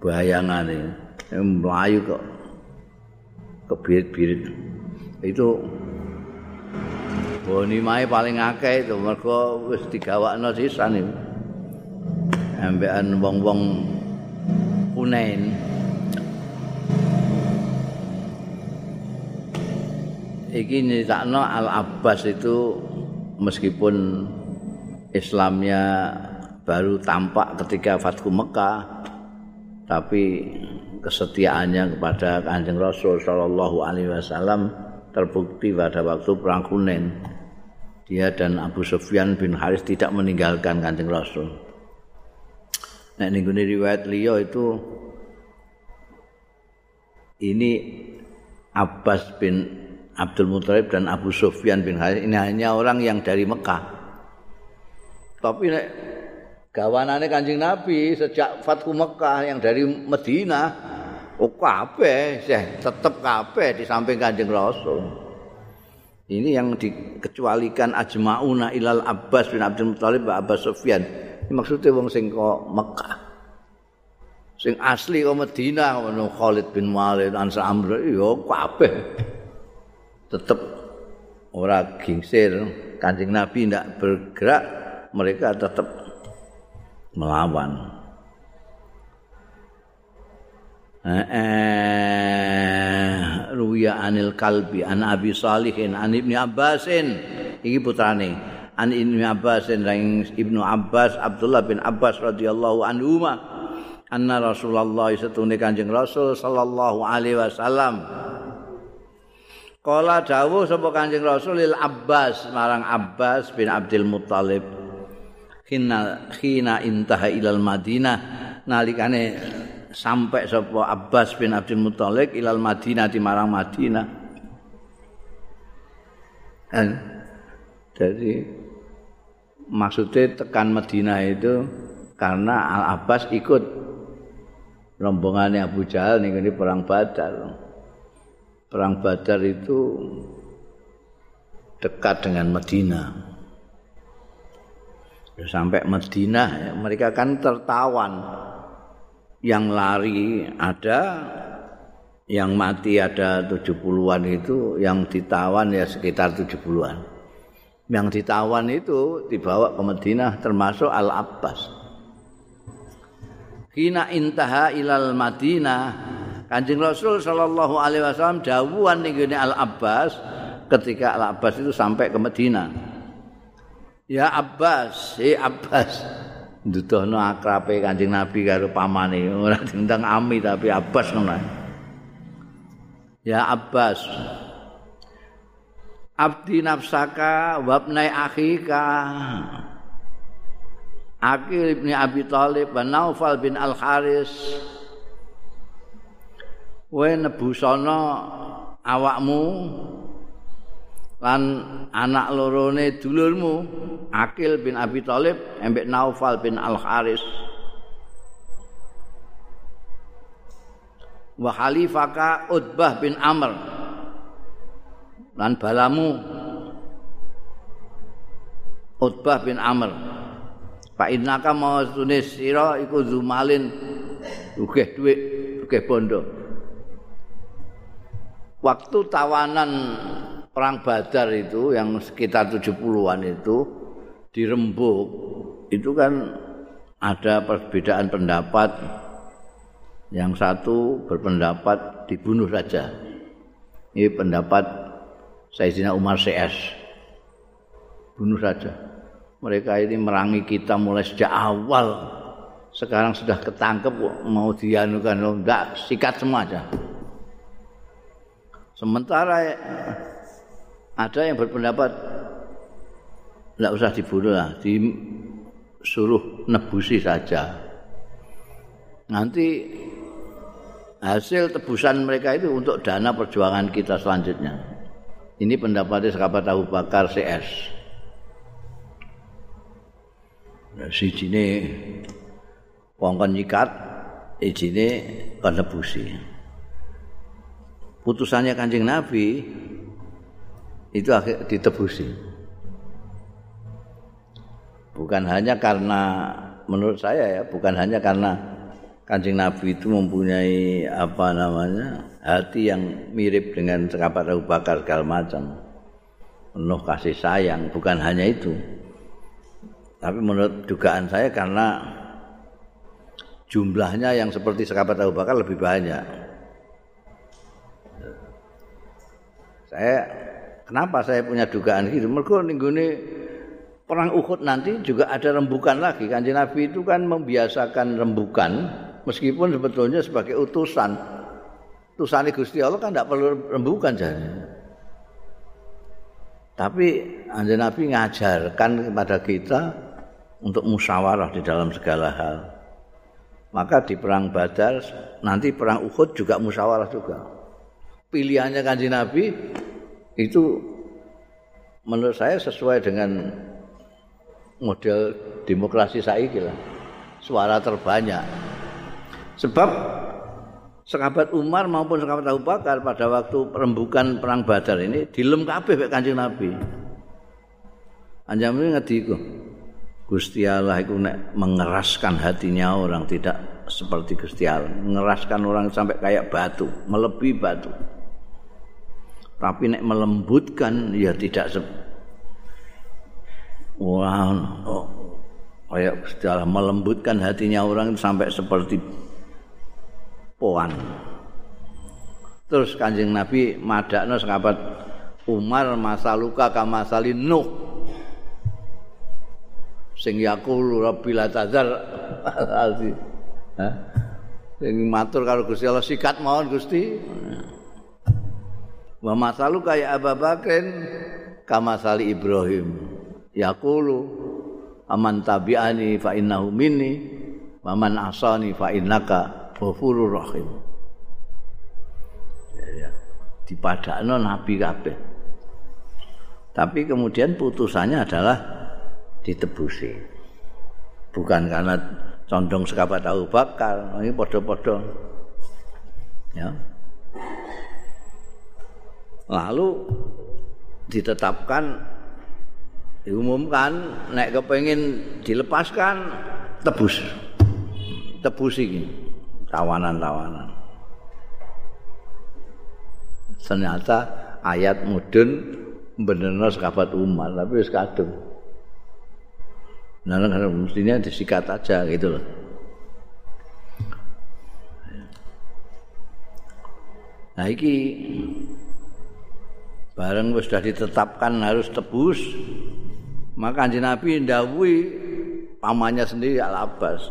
Bayangan ini melayu kok kebirit-birit. Itu boni mai paling akeh itu mergo wis digawakno sisan itu. Ambekan wong-wong kunen. Iki nyritakno Al Abbas itu meskipun Islamnya baru tampak ketika Fathu Mekah tapi kesetiaannya kepada Kanjeng Rasul sallallahu alaihi wasallam terbukti pada waktu perang Hunain. Dia dan Abu Sufyan bin Haris tidak meninggalkan Kanjeng Rasul. Nah, ini riwayat Leo itu ini Abbas bin Abdul Muthalib dan Abu Sufyan bin Harith ini hanya orang yang dari Mekah. Tapi nek gawanane Kanjeng Nabi sejak Fathu Mekah yang dari Medina, oh kabeh sih tetep kabeh di samping Kanjeng Rasul. Ini yang dikecualikan ajmauna ilal Abbas bin Abdul Muthalib wa Abbas Sufyan. Ini maksudnya wong sing kok Mekah. Sing asli kok Medina ngono Khalid bin Walid Ansar Amr ya kabeh. Tetap ora gingsir kancing nabi tidak bergerak mereka tetap melawan. Eh ruya anil kalbi an abi salihin an ibni abbasin. Iki putrane an ibni abbasin ring ibnu abbas abdullah bin abbas radhiyallahu anhu anna rasulullah satune kanjeng rasul sallallahu alaihi wasallam Kala dawuh sapa Kanjeng Rasul lil Abbas marang Abbas bin Abdul Muthalib. Khina khina intaha ilal Madinah nalikane sampai sapa Abbas bin Abdul Muthalib ilal Madinah di marang Madinah. Dan jadi maksudnya tekan Madinah itu karena Al Abbas ikut rombongannya Abu Jahal nih perang Badar. Perang Badar itu dekat dengan Medina. Sampai Medina ya, mereka kan tertawan. Yang lari ada, yang mati ada 70-an itu, yang ditawan ya sekitar 70-an. Yang ditawan itu dibawa ke Medina termasuk Al-Abbas. Kina intaha ilal Madinah Kanjeng Rasul sallallahu alaihi wasallam dawuhan ning Al Abbas ketika Al Abbas itu sampai ke Medina. Ya Abbas, si Abbas. Nduduhno akrabe Kanjeng Nabi karo pamane, ora dintang ami tapi Abbas ngono. Ya Abbas. Abdi nafsaka wabnai akhika. Akil ibni Abi Talib wa Naufal bin Al-Haris. Kowe nebusana awakmu lan anak lorone dulurmu Akil bin Abi Thalib embek Naufal bin Al Haris wa khalifaka Utbah bin Amr lan balamu Utbah bin Amr. Pak Innaka mau tunis sira iku zumalin. Ugeh dhuwit ugeh bondo waktu tawanan perang Badar itu yang sekitar 70-an itu dirembuk itu kan ada perbedaan pendapat. Yang satu berpendapat dibunuh saja. Ini pendapat Sayyidina Umar CS bunuh saja. Mereka ini merangi kita mulai sejak awal. Sekarang sudah ketangkep mau dianukan enggak sikat semua aja sementara ada yang berpendapat tidak usah dibunuh lah, disuruh nebusi saja. Nanti hasil tebusan mereka itu untuk dana perjuangan kita selanjutnya. Ini pendapatnya sahabat Abu Bakar CS. Nah, si jine kongkon nyikat, ijine konebusi. Putusannya kanjeng Nabi itu ditebusi. Bukan hanya karena menurut saya ya, bukan hanya karena Kanjeng Nabi itu mempunyai apa namanya hati yang mirip dengan sahabat Abu Bakar segala macam, penuh kasih sayang. Bukan hanya itu, tapi menurut dugaan saya karena jumlahnya yang seperti sahabat Abu Bakar lebih banyak. Saya Kenapa saya punya dugaan gitu? Mereka ini perang Uhud nanti juga ada rembukan lagi. Kanjeng Nabi itu kan membiasakan rembukan meskipun sebetulnya sebagai utusan. Utusan Gusti Allah kan tidak perlu rembukan jadi. Tapi Kanjeng Nabi ngajarkan kepada kita untuk musyawarah di dalam segala hal. Maka di perang Badar nanti perang Uhud juga musyawarah juga. Pilihannya Kanjeng Nabi itu menurut saya sesuai dengan model demokrasi saiki lah. Suara terbanyak. Sebab sahabat Umar maupun sahabat Abu Bakar pada waktu perembukan perang Badar ini dilem kabeh mek Kanjeng Nabi. Anjam ini ngediku. Gusti Allah itu nek mengeraskan hatinya orang tidak seperti Gusti Allah, mengeraskan orang sampai kayak batu, melebihi batu. Tapi nek melembutkan ya tidak se Wah, oh, kayak setelah melembutkan hatinya orang sampai seperti poan. Terus kanjeng Nabi madakno sahabat Umar masa luka kama salin Nuh. Sing yaqulu rabbi la tazar (laughs) Sing matur karo Gusti Allah sikat mawon Gusti. Wa masalu kaya Abu Bakrin kama sali Ibrahim. Yaqulu aman tabi'ani fa innahu minni wa man asani fa innaka ghafurur rahim. Ya, dipadakno nabi kabeh. Tapi kemudian putusannya adalah ditebusi. Bukan karena condong sekabat Abu Bakar, ini podo-podo. Ya. Lalu ditetapkan diumumkan nek kepengin dilepaskan tebus. Tebus iki tawanan-tawanan. Ternyata ayat mudun benerno sekabat umat tapi wis kadung. Nah mestinya disikat aja gitu loh. Nah iki bareng wis sudah ditetapkan harus tebus. Maka kanjeng Nabi ndawuhi pamannya sendiri Al Abbas.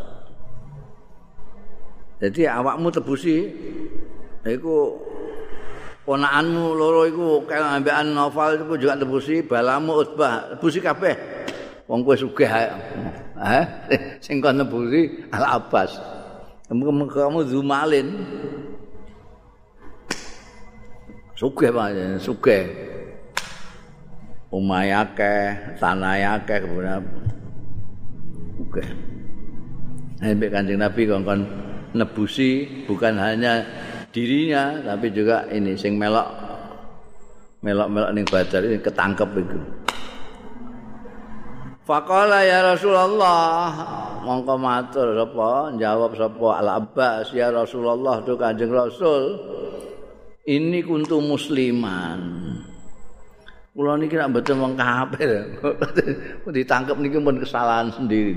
Jadi awakmu tebusi iku ponakanmu loro iku kaya ambekan novel iku juga tebusi balamu utbah. Tebusi kabeh. Wong kowe sugih eh (laughs) sing kon tebusi Al Abbas. Kamu zumalin sugih pak. Sugih umay akeh tanah akeh kemudian sugih Nabi Kanjeng Nabi kongkon nebusi bukan hanya dirinya tapi juga ini sing melok melok-melok ning badar ini ketangkep itu. Faqala ya Rasulullah mongko matur sapa? Jawab sapa? Al Abbas ya Rasulullah tu Kanjeng Rasul ini kuntu musliman. Kula niki nek mboten wong kafir. Ditangkep niki pun kesalahan sendiri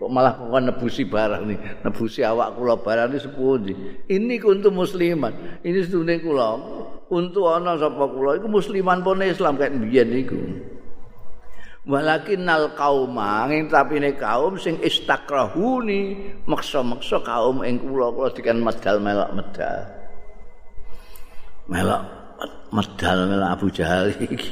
kok malah kok nebusi barang nih nebusi awak kula barang ini sepundi ini kuntu musliman. Ini sedune kula. Untuk ana sapa kula? Iku musliman pun Islam kayak biyen niku. Walakin nal kauma ing tapine kaum sing istakrahuni maksa-maksa kaum ing kula. Kula dikan medal melok medal melok medal melok Abu Jahal (laughs) iki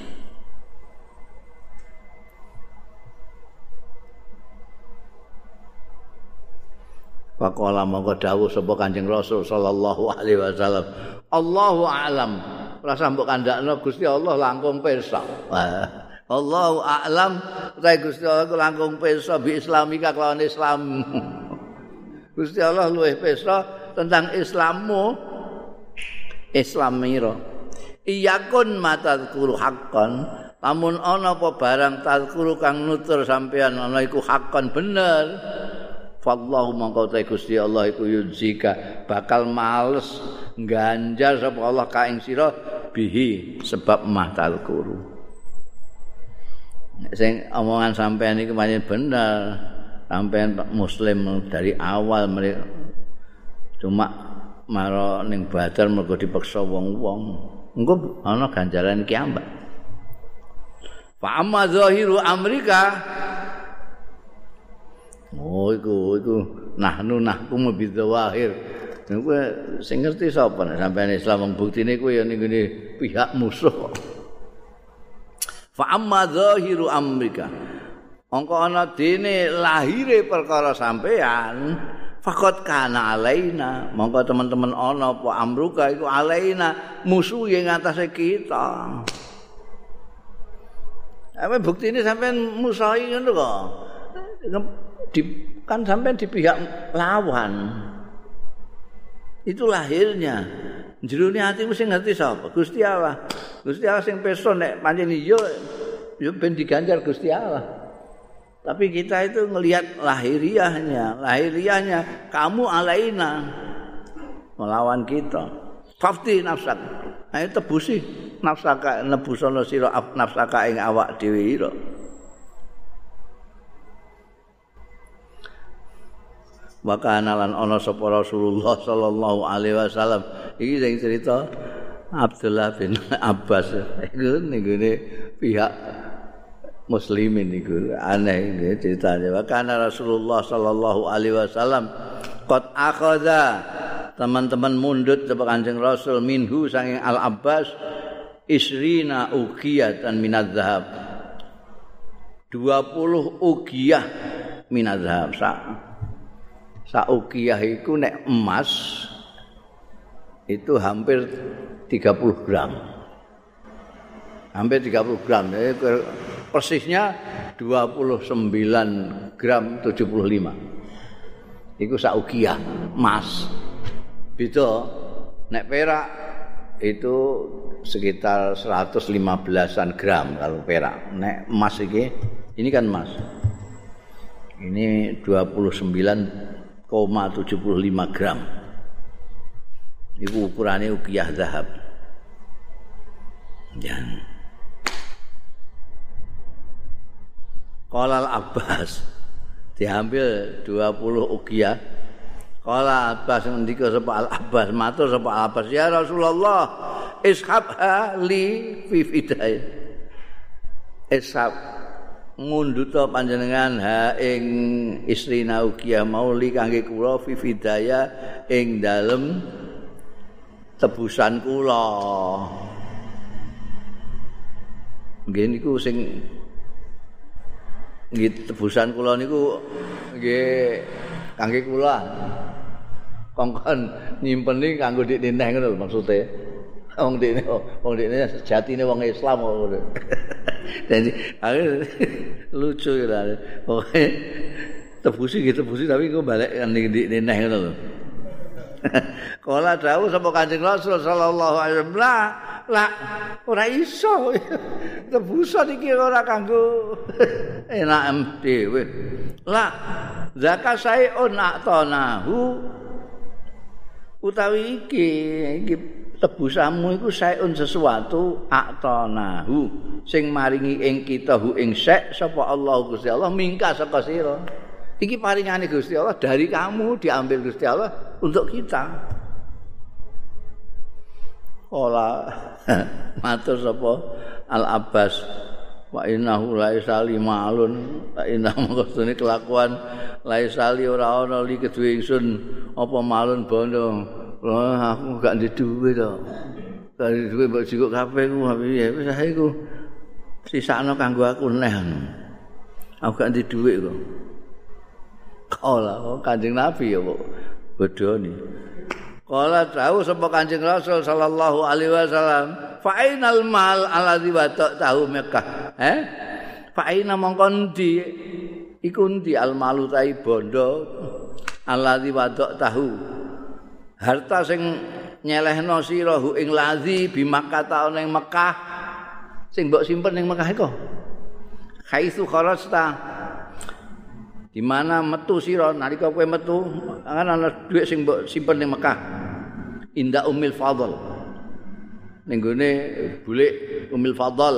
Pakola mongko dawuh sapa Kanjeng Rasul sallallahu alaihi wasallam. Allahu a'lam. Rasa mbok kandakno Gusti Allah langkung pirsa. Allahu a'lam. Utahe Gusti Allah langkung pirsa bi islamika kelawan Islam. (laughs) Gusti Allah luwih pirsa tentang Islammu. Islamira. Iyakun matadzkuru haqqan. Lamun ana apa barang tadzkuru kang nutur sampean ana iku haqqan bener. fallahu mongko te Gusti Allah iku yuzika bakal males ganjar sapa Allah ka ing sira bihi sebab mahtal kuru sing omongan sampean iki pancen bener sampean muslim dari awal mereka cuma maro ning badar mergo dipaksa wong-wong engko ana ganjaran kiamat fa amma zahiru amrika Oh iku iku nahnu nahkum bidzawahir. Nek kowe sing ngerti sapa nek sampeyan Islam wong buktine kowe ya ning pihak musuh. Fa amma zahiru amrika. Angka ana dene lahire perkara sampeyan fakot kana alaina. Monggo teman-teman ana apa amruka iku alaina musuh yang ngatasé kita. Apa bukti ini sampai musahi ngono kok. di, kan sampai di pihak lawan. Itu lahirnya. Jerune atimu sing ngerti sapa? Gusti Allah. Gusti Allah sing peso nek pancen yo yo ben diganjar Gusti Allah. Tapi kita itu ngelihat lahiriahnya, lahiriahnya kamu alaina melawan kita. Fafti nafsak. Ayo tebusi nafsaka nebusono sira nafsaka ing awak dhewe ira. maka lan ana sapa Rasulullah sallallahu alaihi wasallam iki sing cerita Abdullah bin (laughs) Abbas iku pihak muslimin iku aneh ini ceritanya maka Rasulullah sallallahu alaihi wasallam qad akhadha. Teman-teman mundut sapa Kanjeng Rasul minhu saking Al Abbas isrina uqiyatan minadz zahab 20 uqiyah minadz zahab saukiyah itu nek emas itu hampir 30 gram. Hampir 30 gram. Jadi, persisnya 29 gram 75 itu saukiyah emas itu nek perak itu sekitar 115an gram kalau perak nek emas ini ini kan emas ini 29 75 gram. Iku ukurane ukiyah zahab. Ya. Qala Abbas diambil 20 ukiyah. Qala Abbas ngendika sapa Al Abbas matur sapa Al Abbas ya Rasulullah ishabha li fi fidai. Ishab ngunduta panjenengan ha ing istri Naukiyah mauli kangge kula fi fidaya ing dalem tebusan kula. Nggih niku sing nggih tebusan kula niku nggih kangge kula. Kongkon nyimpeni kanggo dik neneh ngono maksude. Wong dene wong dene sejatine wong Islam ngono. (laughs) Aku lucu ya. Oke. Tebusi gitu tebusi tapi kok balik ning di neneh ngono lho. (laughs) Kala dawuh sapa Kanjeng Rasul sallallahu alaihi wasallam, lah ora iso. (laughs) Tebusan iki ora kanggo (laughs) enak dhewe. Lah zakat sae on atanahu utawi iki iki tebusamu iku saeun sesuatu aqtanahu sing maringi ing kita hu ing sek sapa Allah Gusti Allah mingka saka sira iki paringane Gusti Allah dari kamu diambil Gusti Allah untuk kita Ola (laughs) matur sapa Al Abbas wa innahu laisa limalun wa inna kelakuan. Laisa li ora ana li kedue ingsun. Apa malun bondo oh, aku gak ndek duwe to. Dari duwe mbok jikok kabeh ku piye wis ae ku. Sisakno kanggo aku neh aku gak ndek duwe kok kala kanjeng nabi ya kok bodoni Kala tahu sapa Kanjeng Rasul sallallahu alaihi wasallam, fa ainal mal alladzi watak tahu Mekah. Eh? Fa aina mongkon di iku ndi al malu tai bondo alladzi watak tahu. Harta sing nyelehno sira hu ing ladzi bi Makkah ta Mekah sing mbok simpen ning Mekah iku. Khaisu kharasta di mana metu sira nalika kowe metu kan ana dhuwit sing mbok simpen ning Mekah. Indah Umil Fadl. Ning gone bulik Umil Fadl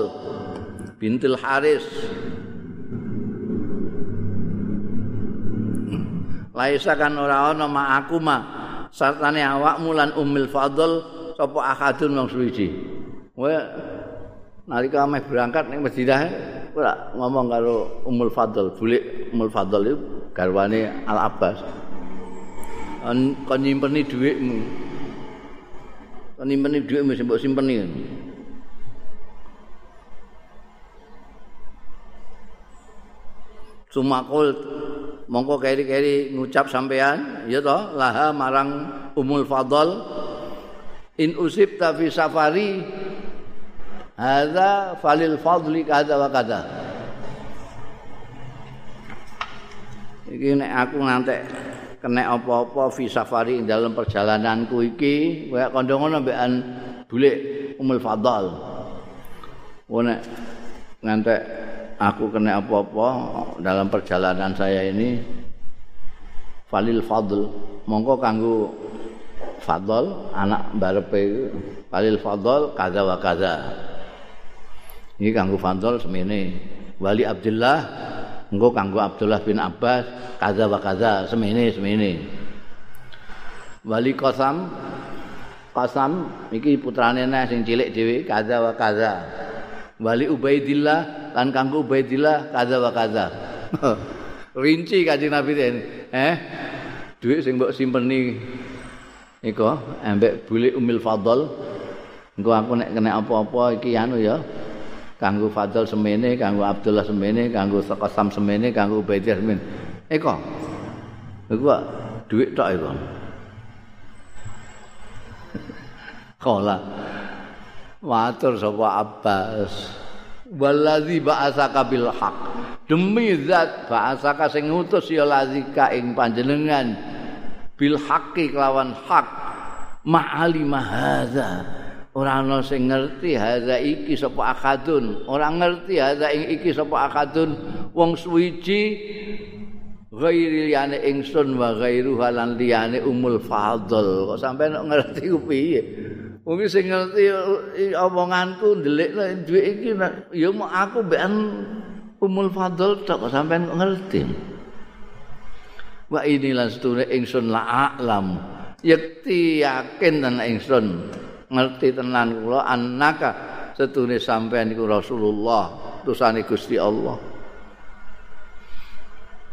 bintil Haris. Laisa kan ora ana ma aku ma sartane awakmu lan Umil Fadl sapa akadun wong suwiji. Kowe nalika meh berangkat ning Madinah ora ngomong karo Umul Fadl, bulik Umul Fadl itu garwane Al Abbas. Kon nyimpeni dhuwitmu. Nimpeni dhuwit mesti mbok simpeni. Sumakul mongko keri-keri ngucap sampean ya toh laha marang umul fadl in usib fi safari hadza falil fadli kada wa kada iki nek aku ngantek kena apa-apa fi safari dalam perjalananku iki kaya kandha ngono mbekan bulik Umul Fadal. Wone ngantek aku kena apa-apa dalam perjalanan saya ini Falil Fadl mongko kanggo Fadl anak barepe Falil Fadl kaza wa kaza. Ini kanggo Fadl semene. Wali Abdullah engko kanggo Abdullah bin Abbas kaza wa kaza semene semene. Wali qasam qasam iki putrane neh sing cilik dhewe kaza wa kaza. Wali ubaidillah lan kanggo ubaidillah kaza wa kaza. (laughs) Rinci kanjeng Nabi den eh? Duit sing mbok simpeni. Iku ambek bulik umil fadl. Engko aku nek kena apa-apa iki anu ya kanggo Fadl semene, kanggo Abdullah semene, kanggo Qasam semene, kanggo Ubaidah semene. Eko. Iku kok dhuwit tok iku. (laughs) Kala. Matur sapa Abbas. Wallazi ba'asaka bil haq. Demi zat ba'asaka sing ngutus ya lazika ing panjenengan bil haqqi kelawan hak ma'ali mahadza. Ora ana sing ngerti hadza iki sapa akadun. Ora ngerti hadza ing iki sapa akadun. Wong suwiji ghairi liyane ingsun wa ghairu halan liyane umul fadl. Kok sampean ngerti ku piye? Wong sing ngerti omonganku ndelikno duwe iki ya mau aku mbekan umul fadl tok sampean ngerti? Wa inilah setune ingsun la alam. Yakti yakin dan ingsun ngerti tenan kula annaka setune sampean iku Rasulullah tusane Gusti Allah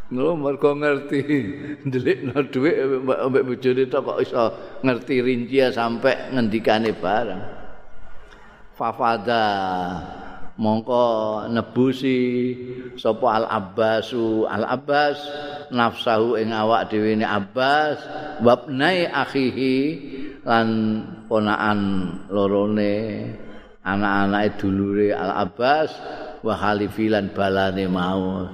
Ngono mergo ngerti (laughs) ndelikno dhuwit mbek bojone tok kok iso ngerti rinci sampai ngendikane barang. Fafada mongko nebusi sapa Al Abbasu Al Abbas nafsahu ing awak dhewe Abbas wabnai akhihi lan ponakan lorone anak-anake dulure Al Abbas wa khalifilan balane mau.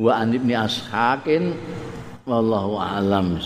Wa an ibni ashakin wallahu alam